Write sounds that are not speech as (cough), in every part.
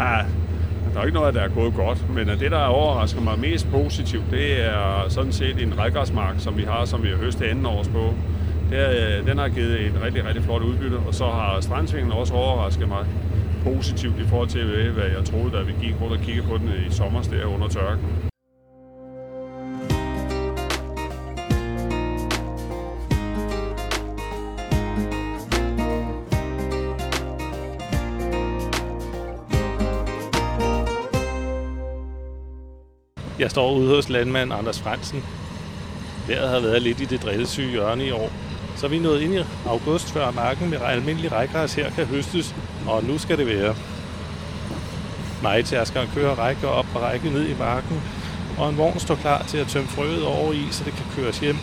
Ah, der er ikke noget, der er gået godt, men det, der overrasker mig mest positivt, det er sådan set en rækkersmark, som vi har, som vi har høstet anden års på. Det er, øh, den har givet et rigtig, rigtig flot udbytte, og så har strandsvingen også overrasket mig positivt i forhold til, øh, hvad jeg troede, da vi gik rundt og kiggede på den i sommer der under tørken. Jeg står ude hos landmand Anders Fransen. Vejret har været lidt i det drillesyge hjørne i år. Så er vi nået ind i august, før marken med almindelig rækgræs her kan høstes, og nu skal det være. Majtærskeren kører række op og række ned i marken, og en vogn står klar til at tømme frøet over i, så det kan køres hjem.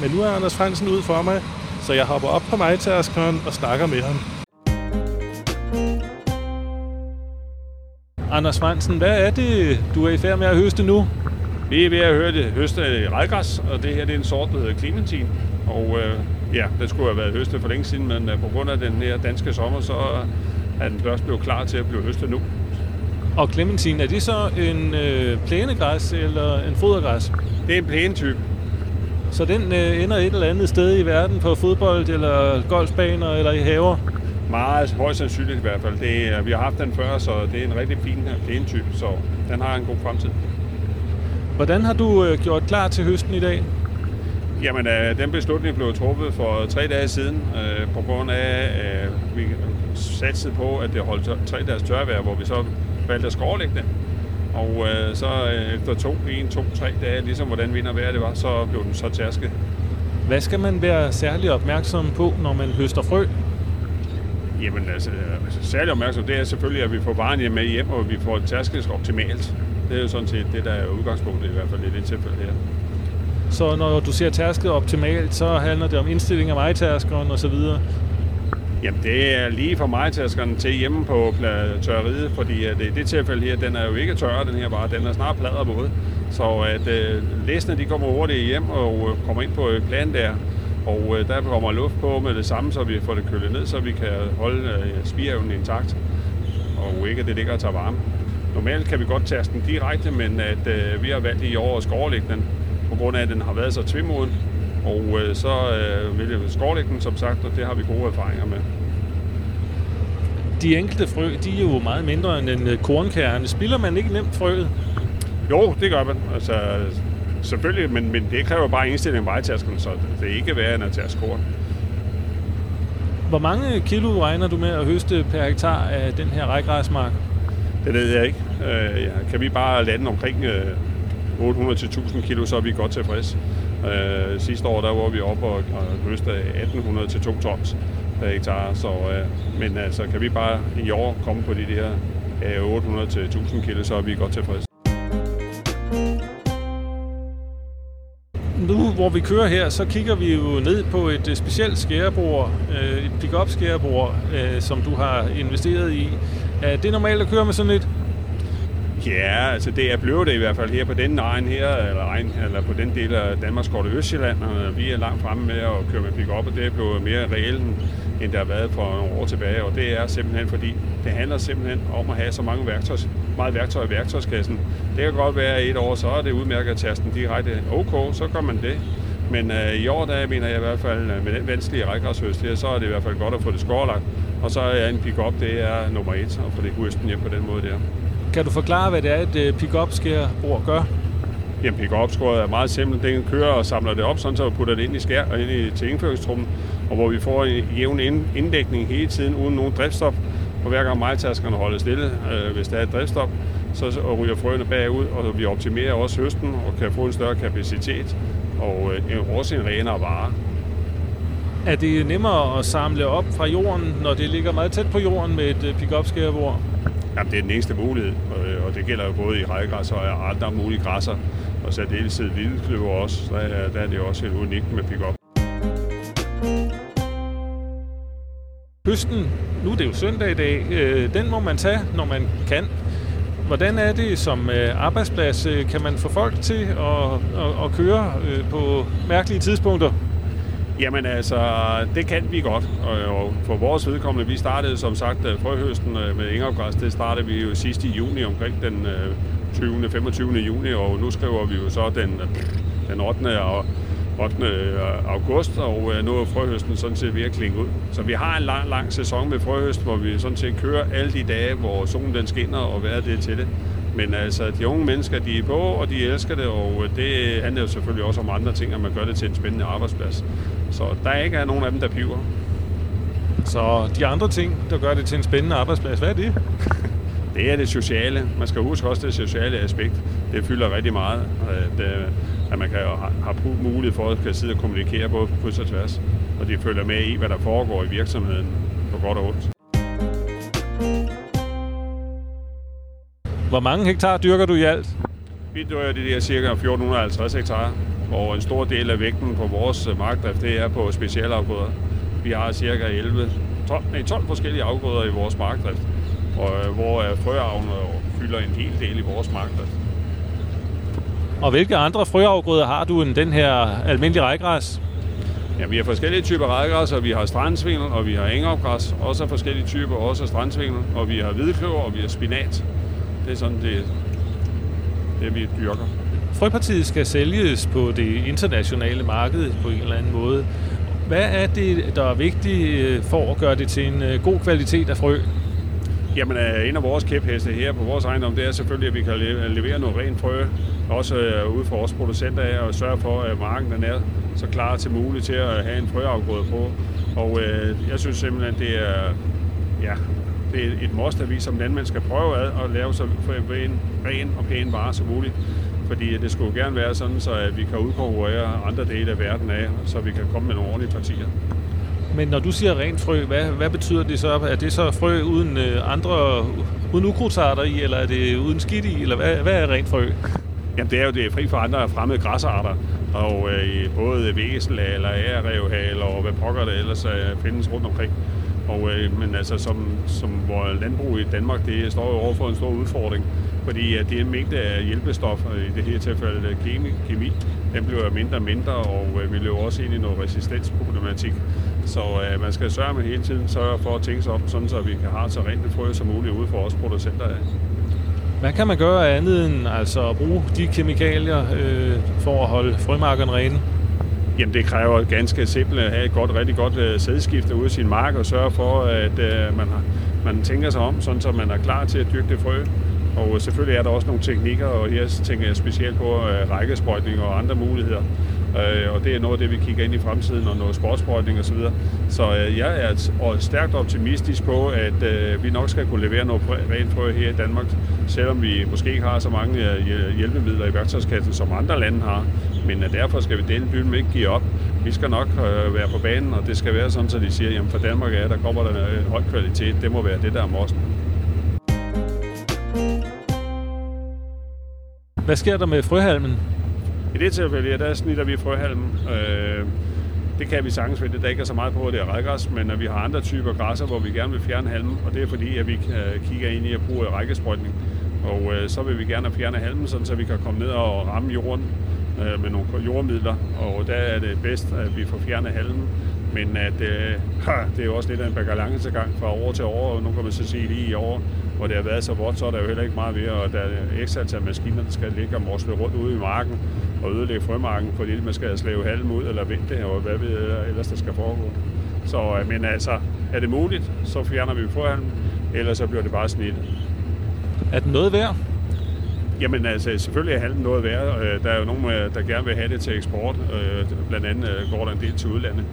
Men nu er Anders Fransen ude for mig, så jeg hopper op på majtærskeren og snakker med ham. Anders Fransen, hvad er det, du er i færd med at høste nu? Vi er ved at høre det høste rejgræs, og det her det er en sort, der hedder Clementine. Og øh, ja, den skulle have været høstet for længe siden, men øh, på grund af den her danske sommer, så er den først blevet klar til at blive høstet nu. Og Clementine, er det så en øh, plænegræs eller en fodergræs? Det er en plænetype. Så den øh, ender et eller andet sted i verden på fodbold eller golfbaner eller i haver? Meget højst sandsynligt i hvert fald. Det vi har haft den før, så det er en rigtig fin plænetype, så den har en god fremtid. Hvordan har du øh, gjort klar til høsten i dag? Jamen, øh, den beslutning blev truffet for tre dage siden, øh, på grund af, øh, vi satte på, at det holdt tre dages tørvejr, hvor vi så valgte at skårlægge det. Og øh, så øh, efter to, en, to, tre dage, ligesom hvordan vinder vejr det var, så blev den så tærsket. Hvad skal man være særlig opmærksom på, når man høster frø? Jamen, altså, altså særlig opmærksom, det er selvfølgelig, at vi får varen med hjem, og vi får tærsket optimalt. Det er jo sådan set det, der er udgangspunktet i hvert fald i det tilfælde her. Så når du ser tærsket optimalt, så handler det om indstilling af majtærskeren og så videre? Jamen, det er lige fra majtærskeren til hjemme på tørreriet, fordi at i det tilfælde her, den er jo ikke tørre, den her bare, den er snart plader våd. Så at øh, læsene, de kommer hurtigt hjem og øh, kommer ind på plan der, og øh, der kommer luft på med det samme, så vi får det kølet ned, så vi kan holde øh, spireevnen intakt, og ikke at det ligger og tager varme. Normalt kan vi godt tage den direkte, men at øh, vi har valgt i år at skovlægge den, på grund af, at den har været så tvimoden. Og øh, så øh, vil jeg skovlægge den, som sagt, og det har vi gode erfaringer med. De enkelte frø, de er jo meget mindre end en øh, kornkerne. Spiller man ikke nemt frøet? Jo, det gør man. Altså, selvfølgelig, men, men det kræver bare indstilling af vejtasken, så det er ikke værre end at tage korn. Hvor mange kilo regner du med at høste per hektar af den her rækgræsmark? Det ved jeg ikke. Øh, ja, kan vi bare lande omkring øh, 800-1000 kilo, så er vi godt tilfredse. Øh, sidste år der var vi oppe og, og høste 1800 til 2 tons per hektar, så, øh, men altså kan vi bare i år komme på de der øh, 800 til 1000 kilo, så er vi godt tilfredse. Nu hvor vi kører her, så kigger vi jo ned på et øh, specielt skærebord, øh, et pick-up skærebord, øh, som du har investeret i. Er det normalt at køre med sådan et? Ja, altså det er blevet det i hvert fald her på den egen her, eller, egen, eller på den del af Danmarks korte Østjylland, og vi er langt fremme med at køre med pick-up, og det er blevet mere reelt, end der har været for nogle år tilbage, og det er simpelthen fordi, det handler simpelthen om at have så mange værktøj, meget værktøj i værktøjskassen. Det kan godt være, at et år, så er det udmærket at taste den direkte ok, så gør man det. Men øh, i år, der mener jeg i hvert fald, øh, med den vanskelige rækgræshøst her, så er det i hvert fald godt at få det skårlagt. Og så er en pick-up, det er nummer et, og få det høsten hjem på den måde der. Kan du forklare, hvad det er, et øh, pick-up skærbord gør? Jamen, pick-up skåret er meget simpelt. Den kører og samler det op, sådan så putter det ind i skær og ind i, til indføringstrummen, og hvor vi får en jævn inddækning hele tiden uden nogen driftstop. Og hver gang majtaskerne holder stille, øh, hvis der er et driftstop, så ryger frøene bagud, og vi optimerer også høsten og kan få en større kapacitet og øh, også en renere vare. Er det nemmere at samle op fra jorden, når det ligger meget tæt på jorden med et øh, pick-up skærebord? Jamen, det er den eneste mulighed, og det gælder jo både i rejgræs og andre mulige græsser, og så deltid vildkløver også, så er, der er det også helt unikt med pick-up. Høsten, nu er det jo søndag i dag, øh, den må man tage, når man kan. Hvordan er det som øh, arbejdsplads? Kan man få folk til at, at, at køre på mærkelige tidspunkter? Jamen altså, det kan vi godt. Og for vores vedkommende, vi startede som sagt frøhøsten med Ingergræs. Det startede vi jo sidst i juni, omkring den 20. 25. juni, og nu skriver vi jo så den, den 8. Og 8. Øh, august, og øh, nu er frøhøsten sådan set ved at klinge ud. Så vi har en lang, lang sæson med frøhøst, hvor vi sådan set kører alle de dage, hvor solen den skinner, og hvad er det til det. Men altså, de unge mennesker, de er på, og de elsker det, og øh, det handler jo selvfølgelig også om andre ting, at man gør det til en spændende arbejdsplads. Så der er ikke nogen af dem, der piver. Så de andre ting, der gør det til en spændende arbejdsplads, hvad er det? Det er det sociale. Man skal huske også det sociale aspekt. Det fylder rigtig meget, at, at man kan have mulighed for at kan sidde og kommunikere både på kryds og tværs. Og de følger med i, hvad der foregår i virksomheden på godt og ondt. Hvor mange hektar dyrker du i alt? Vi dyrker de der cirka 1450 hektar, hvor en stor del af vægten på vores markdrift det er på specialafgrøder. Vi har cirka 11, 12, nej, 12 forskellige afgrøder i vores markdrift, og, øh, hvor frøavne fylder en hel del i vores markdrift. Og hvilke andre frøafgrøder har du end den her almindelige rækgræs? Ja, vi har forskellige typer rækgræs, og vi har strandsvingel, og vi har engopgræs, også forskellige typer, også strandsvingel, og vi har hvidkløver, og vi har spinat. Det er sådan det, det vi dyrker. Frøpartiet skal sælges på det internationale marked på en eller anden måde. Hvad er det, der er vigtigt øh, for at gøre det til en øh, god kvalitet af frø? Jamen, øh, en af vores kæpheste her på vores ejendom, det er selvfølgelig, at vi kan levere noget rent frø, også øh, ude for vores producenter af, og sørge for, at marken den er så klar til muligt til at have en frøafgrøde på. Og øh, jeg synes simpelthen, det er, ja, det er et must, at vi som landmænd skal prøve at, at lave så en ren og pæn vare som muligt. Fordi det skulle gerne være sådan, så at vi kan udkonkurrere andre dele af verden af, så vi kan komme med nogle ordentlige partier. Men når du siger rent frø, hvad, hvad betyder det så? Er det så frø uden øh, andre, uden ukrudtsarter i, eller er det uden skidt i, eller hvad, hvad er rent frø? Jamen det er jo det er fri for andre fremmede græsarter, og øh, både væsel eller ærerevhal og hvad pokker det ellers øh, findes rundt omkring. Og, øh, men altså, som, som vores landbrug i Danmark, det står jo over for en stor udfordring, fordi at det er en mængde af hjælpestoffer, i det her tilfælde kemi, kemi den bliver mindre og mindre, og øh, vi løber også ind i noget resistensproblematik. Så øh, man skal sørge med hele tiden sørge for at tænke sig om, sådan så vi kan have så rent et frø som muligt ude for os producenter af. Hvad kan man gøre andet end altså at bruge de kemikalier øh, for at holde frømarkerne rene? Jamen det kræver ganske simpelt at have et godt, rigtig godt uh, sædskifte ude i sin mark og sørge for, at uh, man, har, man tænker sig om, sådan så man er klar til at dyrke det frø. Og selvfølgelig er der også nogle teknikker, og her tænker jeg specielt på uh, rækkesprøjtning og andre muligheder. Uh, og det er noget af det, vi kigger ind i fremtiden, og noget sportsprøjtning osv. Så, så øh, jeg er stærkt optimistisk på, at vi nok skal kunne levere noget rent frø her i Danmark, selvom vi måske ikke har så mange hjælpemidler i værktøjskassen, som andre lande har. Men derfor skal vi dele byen ikke give op. Vi skal nok være på banen, og det skal være sådan, så de siger, at for Danmark er der kommer der en høj kvalitet. Det må være det, der er morsen. Hvad sker der med frøhalmen? I det tilfælde, ja, der snitter vi frøhalmen. Øh, det kan vi sagtens ved, der ikke er så meget på, at det er rækkegræs, men når vi har andre typer græsser, hvor vi gerne vil fjerne halmen, og det er fordi, at vi øh, kigger ind i at bruge rækkesprøjtning. Og øh, så vil vi gerne fjerne halmen, sådan, så vi kan komme ned og ramme jorden øh, med nogle jordmidler, og der er det bedst, at vi får fjernet halmen. Men at, øh, (laughs) det er jo også lidt af en balancegang fra år til år, og nu kan man så sige lige i år, hvor det har været så vådt, så er der jo heller ikke meget ved, og der er ekstra antal maskiner, der skal ligge og morsle rundt ude i marken og ødelægge frømarken, fordi man skal slæve halm ud eller vente, og hvad ved ellers der skal foregå. Så, øh, men altså, er det muligt, så fjerner vi frøhalm, ellers så bliver det bare snit. Er det noget værd? Jamen altså, selvfølgelig er halmen noget værd. Øh, der er jo nogen, øh, der gerne vil have det til eksport. Blandt andet går der en del til udlandet.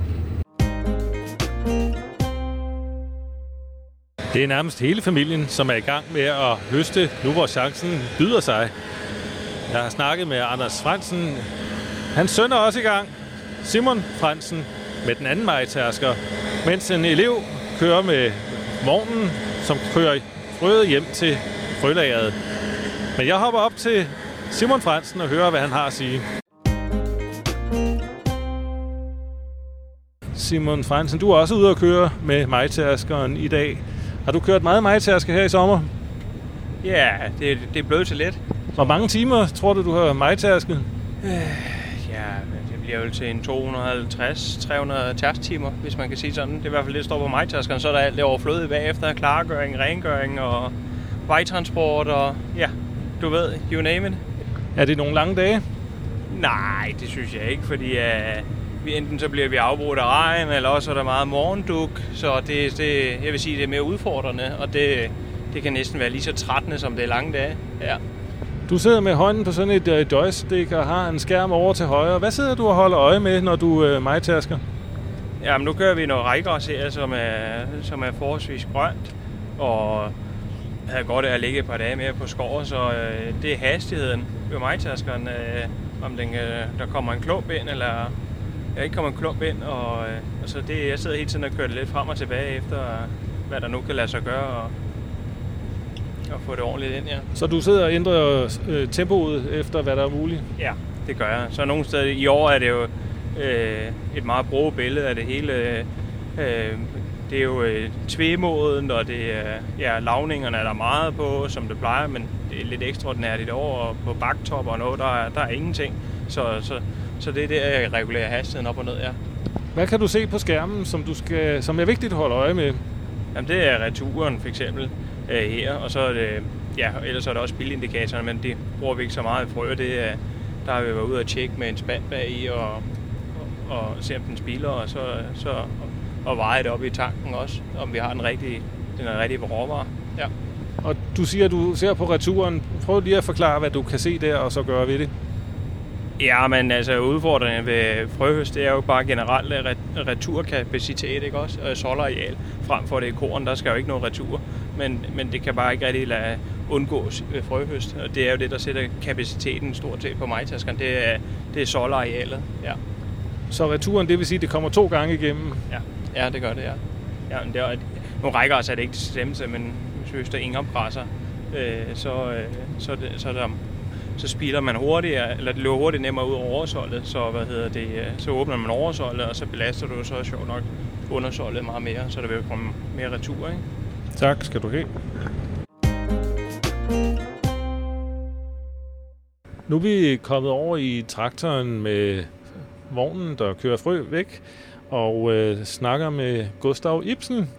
Det er nærmest hele familien, som er i gang med at høste, nu hvor chancen byder sig. Jeg har snakket med Anders Fransen. Hans søn er også i gang. Simon Fransen med den anden majtærsker. Mens en elev kører med vognen, som kører frøet hjem til frølageret. Men jeg hopper op til Simon Fransen og hører, hvad han har at sige. Simon Fransen, du er også ude at køre med majtærskeren i dag. Har du kørt meget majtærsker her i sommer? Ja, det, det er blevet til let. Hvor mange timer tror du, du har majtærsket? Øh, ja, det bliver vel til en 250-300 tærstimer, hvis man kan sige sådan. Det er i hvert fald det, der står på mig Så er der alt det overflødige bagefter. Klargøring, rengøring og vejtransport og ja, du ved, you name it. Er det nogle lange dage? Nej, det synes jeg ikke, fordi uh, enten så bliver vi afbrudt af regn, eller også er der meget morgenduk. Så det, det, jeg vil sige, det er mere udfordrende, og det, det kan næsten være lige så trættende, som det er lange dage. Ja. Du sidder med hånden på sådan et uh, joystick og har en skærm over til højre. Hvad sidder du og holder øje med, når du uh, majtasker? Jamen, nu kører vi noget her, som er, som er forholdsvis grønt. Og jeg havde godt af at ligge et par dage mere på skov, så øh, det er hastigheden ved majtaskeren. Øh, om den, øh, der kommer en klump ind, eller jeg ikke kommer en klump ind. Og, øh, og så det, jeg sidder hele tiden og kører det lidt frem og tilbage efter, hvad der nu kan lade sig gøre. Og, og få det ordentligt ind, ja. Så du sidder og ændrer øh, tempoet efter, hvad der er muligt? Ja, det gør jeg. Så nogle steder i år er det jo øh, et meget brugt billede af det hele. Øh, det er jo øh, tvemoden, og det er, ja, lavningerne er der meget på, som det plejer, men det er lidt ekstraordinært i år, og på baktop og noget, der er, der er ingenting. Så, så, så det er der, jeg regulerer hastigheden op og ned, ja. Hvad kan du se på skærmen, som, du skal, som er vigtigt at holde øje med? Jamen, det er returen for eksempel øh, her, og så er det, ja, ellers er det også bilindikatorerne, men det bruger vi ikke så meget i frø. Det er, der har vi været ude og tjekke med en spand bag i, og, og, og se om den spiller, og så, så og veje det op i tanken også, om vi har den rigtige, den rigtige råvarer. Ja. Og du siger, at du ser på returen. Prøv lige at forklare, hvad du kan se der, og så gøre ved det. Ja, men altså udfordringen ved frøhøst, det er jo bare generelt returkapacitet, ikke også? Og solareal, frem for det i korn, der skal jo ikke noget retur. Men, men det kan bare ikke rigtig lade undgås ved frøhøst. Og det er jo det, der sætter kapaciteten stort til på majtaskerne. Det er, det er solarealet, ja. Så returen, det vil sige, at det kommer to gange igennem? Ja. Ja, det gør det, ja. ja men det er, nu rækker altså det ikke til stemmelse, men hvis der ingen presser, øh, så, øh, så, det, så, der, så speeder man hurtigere, eller det løber hurtigt nemmere ud over oversoldet, så, hvad hedder det, øh, så åbner man oversoldet, og så belaster du så sjovt nok undersoldet meget mere, så der vil komme mere retur, ikke? Tak skal du have. Nu er vi kommet over i traktoren med vognen, der kører frø væk og øh, snakker med Gustav Ibsen.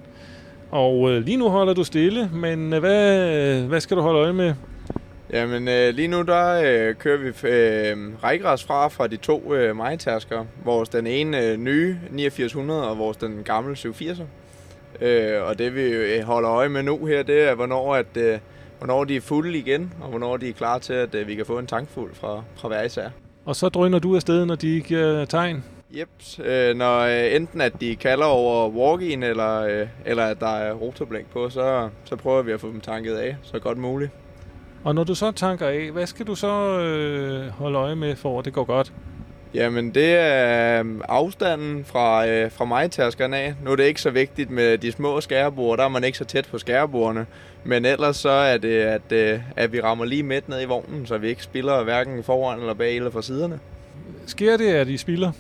Og øh, lige nu holder du stille, men øh, hvad, øh, hvad skal du holde øje med? Jamen øh, lige nu der øh, kører vi øh, rækgræs fra fra de to øh, majtasker. Vores den ene øh, nye 8900 og vores den gamle 780'er. Øh, og det vi øh, holder øje med nu her, det er hvornår, at, øh, hvornår de er fulde igen, og hvornår de er klar til, at øh, vi kan få en tankfuld fra, fra hver især. Og så drøner du afsted, når de giver tegn? Yep, øh, når øh, enten at de kalder over walk eller, øh, eller at der er rotorblink på, så, så prøver vi at få dem tanket af så godt muligt. Og når du så tanker af, hvad skal du så øh, holde øje med for, at det går godt? Jamen, det er øh, afstanden fra, øh, fra majtaskerne af. Nu er det ikke så vigtigt med de små skærebord, der er man ikke så tæt på skærebordene. Men ellers så er det, at, øh, at vi rammer lige midt ned i vognen, så vi ikke spiller hverken foran eller bag eller fra siderne. Sker det, at I spiller?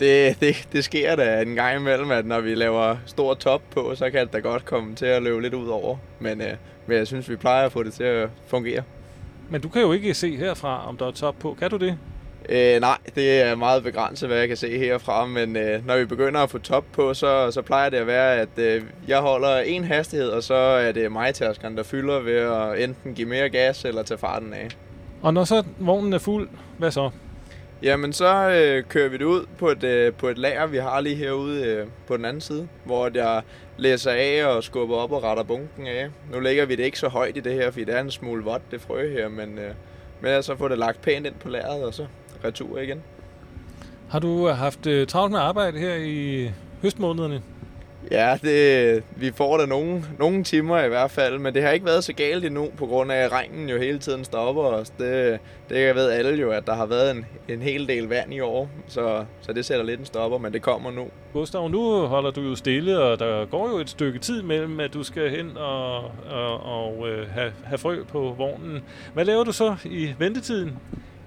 det, det, det sker da en gang imellem, at når vi laver stor top på, så kan det da godt komme til at løbe lidt ud over. Men, øh, men jeg synes, vi plejer at få det til at fungere. Men du kan jo ikke se herfra, om der er top på. Kan du det? Øh, nej, det er meget begrænset, hvad jeg kan se herfra, men øh, når vi begynder at få top på, så, så plejer det at være, at øh, jeg holder en hastighed, og så er det mig der fylder ved at enten give mere gas eller tage farten af. Og når så vognen er fuld, hvad så? Jamen, så øh, kører vi det ud på et, øh, på et lager, vi har lige herude øh, på den anden side, hvor jeg læser af og skubber op og retter bunken af. Nu lægger vi det ikke så højt i det her, fordi det er en smule vådt, det frø her, men, øh, men altså, jeg så får det lagt pænt ind på lageret, og så retur igen. Har du øh, haft øh, travlt med arbejde her i høstmånederne? Ja, det, vi får da nogle, nogle timer i hvert fald, men det har ikke været så galt endnu, på grund af at regnen jo hele tiden stopper os. Det, det ved alle jo, at der har været en, en hel del vand i år, så, så det sætter lidt en stopper, men det kommer nu. Gustav, nu holder du jo stille, og der går jo et stykke tid mellem, at du skal hen og, og, og øh, have, have frø på vognen. Hvad laver du så i ventetiden?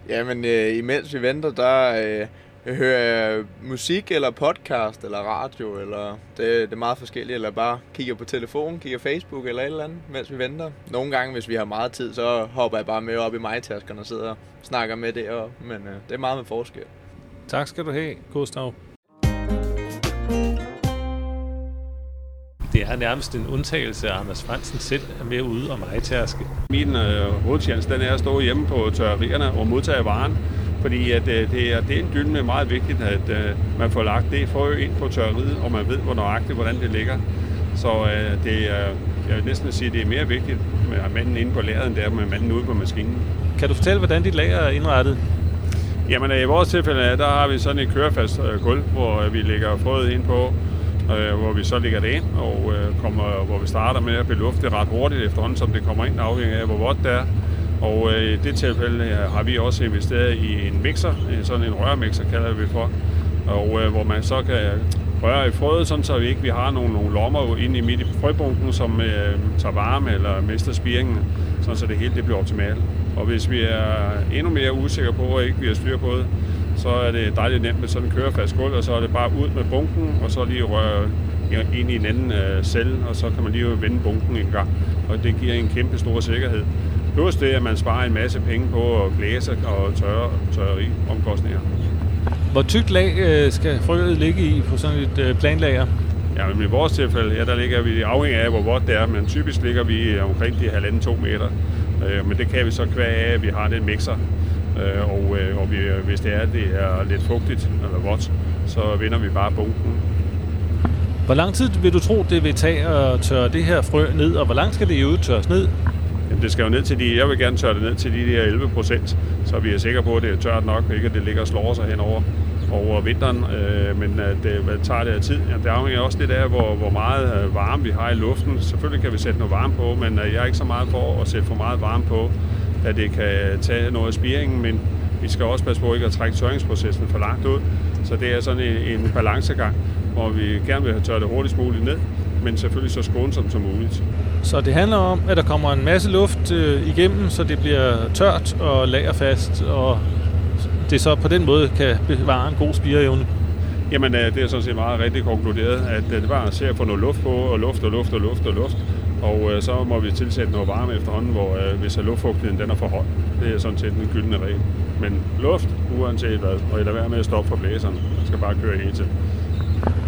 Jamen, øh, imens vi venter, der... Øh, jeg hører musik eller podcast eller radio, eller det, det er meget forskelligt, eller bare kigger på telefon, kigger Facebook eller et eller andet, mens vi venter. Nogle gange, hvis vi har meget tid, så hopper jeg bare med op i majtaskerne og sidder og snakker med det, og, men øh, det er meget med forskel. Tak skal du have, Gustav. Det er nærmest en undtagelse, at Anders Fransen selv er med ude og majtærske. Min øh, hovedtjans, den er at stå hjemme på tørrerierne og modtage varen. Fordi at, øh, det, er, det er en dyn med meget vigtigt, at øh, man får lagt det frø ind på tørreriet, og man ved, hvor nøjagtigt, hvordan det ligger. Så øh, det er, jeg vil næsten sige, at det er mere vigtigt med manden inde på lageret, end det er med manden ude på maskinen. Kan du fortælle, hvordan dit lager er indrettet? Jamen i vores tilfælde, der har vi sådan et kørefast øh, gulv, hvor vi lægger frøet ind på, øh, hvor vi så lægger det ind, og øh, kommer, hvor vi starter med at belufte ret hurtigt efterhånden, som det kommer ind, afhængig af, hvor vådt det er. Og øh, i det tilfælde øh, har vi også investeret i en mixer, øh, sådan en rørmixer kalder vi for, og øh, hvor man så kan røre i frøet, sådan så vi ikke vi har nogle, nogle lommer inde i midt i frøbunken, som øh, tager varme eller mister spiringen, sådan så det hele det bliver optimalt. Og hvis vi er endnu mere usikre på, at ikke vi har styr på det, så er det dejligt nemt med sådan en kørefast gulv, og så er det bare ud med bunken, og så lige røre ind i en anden øh, celle, og så kan man lige vende bunken en gang. Og det giver en kæmpe stor sikkerhed. Plus det, at man sparer en masse penge på at blæse og tørre, tørreri omkostninger. Hvor tykt lag øh, skal frøet ligge i på sådan et øh, planlager? Ja, men i vores tilfælde, ja, der ligger vi afhængig af, hvor vådt det er, men typisk ligger vi omkring de halvanden to meter. Øh, men det kan vi så kvære af, at vi har den mixer. Øh, og øh, og vi, hvis det er, det er lidt fugtigt eller vådt, så vender vi bare bunken. Hvor lang tid vil du tro, det vil tage at tørre det her frø ned, og hvor langt skal det i tørres ned? Jamen, det skal jo ned til de, jeg vil gerne tørre det ned til de der 11 procent, så vi er sikre på, at det er tørt nok, ikke at det ligger og slår sig henover over vinteren, øh, men at det, hvad tager det af tid? Ja, det afhænger også lidt af, hvor, hvor meget øh, varme vi har i luften. Selvfølgelig kan vi sætte noget varme på, men øh, jeg er ikke så meget for at sætte for meget varme på, at det kan tage noget af spiringen, men vi skal også passe på ikke at trække tørringsprocessen for langt ud. Så det er sådan en, en balancegang, hvor vi gerne vil have tørret det hurtigst muligt ned, men selvfølgelig så skånsomt som muligt. Så det handler om, at der kommer en masse luft øh, igennem, så det bliver tørt og lagerfast, og det så på den måde kan bevare en god spireevne? Jamen, øh, det er sådan set meget rigtig konkluderet, at øh, det bare at se at få noget luft på, og luft og luft og luft og luft. Og øh, så må vi tilsætte noget varme efterhånden, hvor øh, hvis luftfugtigheden den er for høj. Det er sådan set den gyldne regel. Men luft, uanset hvad, og lade være med at stoppe for blæserne. Man skal bare køre hele tiden.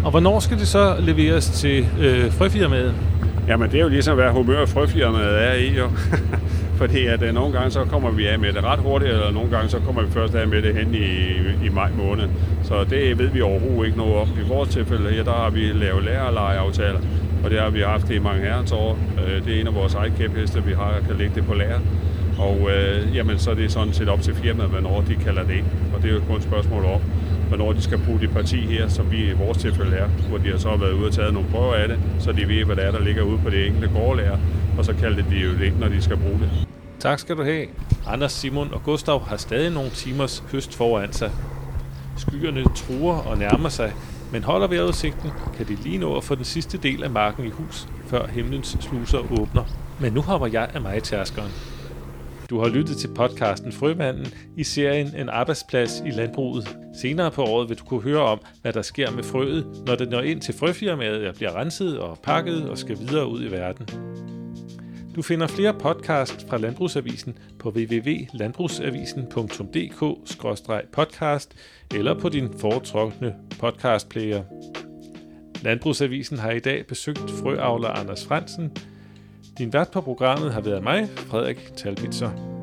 Og hvornår skal det så leveres til øh, frøfirmaet? Jamen, det er jo ligesom, hvad humør frøfirmaet er i, jo. (laughs) Fordi at øh, nogle gange så kommer vi af med det ret hurtigt, eller nogle gange så kommer vi først af med det hen i, i maj måned. Så det ved vi overhovedet ikke noget om. I vores tilfælde her, der har vi lavet lærerlejeaftaler, og det har vi haft i mange herrens år. Øh, det er en af vores eget kæpheste, vi har, kan lægge det på lærer. Og øh, jamen, så er det sådan set op til firmaet, hvornår de kalder det ind. Og det er jo kun et spørgsmål om, hvornår de skal bruge det parti her, som vi i vores tilfælde er, hvor de har så været ude og taget nogle prøver af det, så de ved, hvad det er, der ligger ude på det enkelte gårdlærer, og så kalder de jo det ind, når de skal bruge det. Tak skal du have. Anders, Simon og Gustav har stadig nogle timers høst foran sig. Skyerne truer og nærmer sig, men holder vejrudsigten, kan de lige nå at få den sidste del af marken i hus, før himlens sluser åbner. Men nu hopper jeg af mig tærskeren. Du har lyttet til podcasten Frømanden i serien En arbejdsplads i landbruget. Senere på året vil du kunne høre om, hvad der sker med frøet, når det når ind til frøfirmaet og bliver renset og pakket og skal videre ud i verden. Du finder flere podcast fra Landbrugsavisen på www.landbrugsavisen.dk-podcast eller på din foretrukne podcastplayer. Landbrugsavisen har i dag besøgt frøavler Anders Fransen. Din vært på programmet har været mig, Frederik Talbitzer.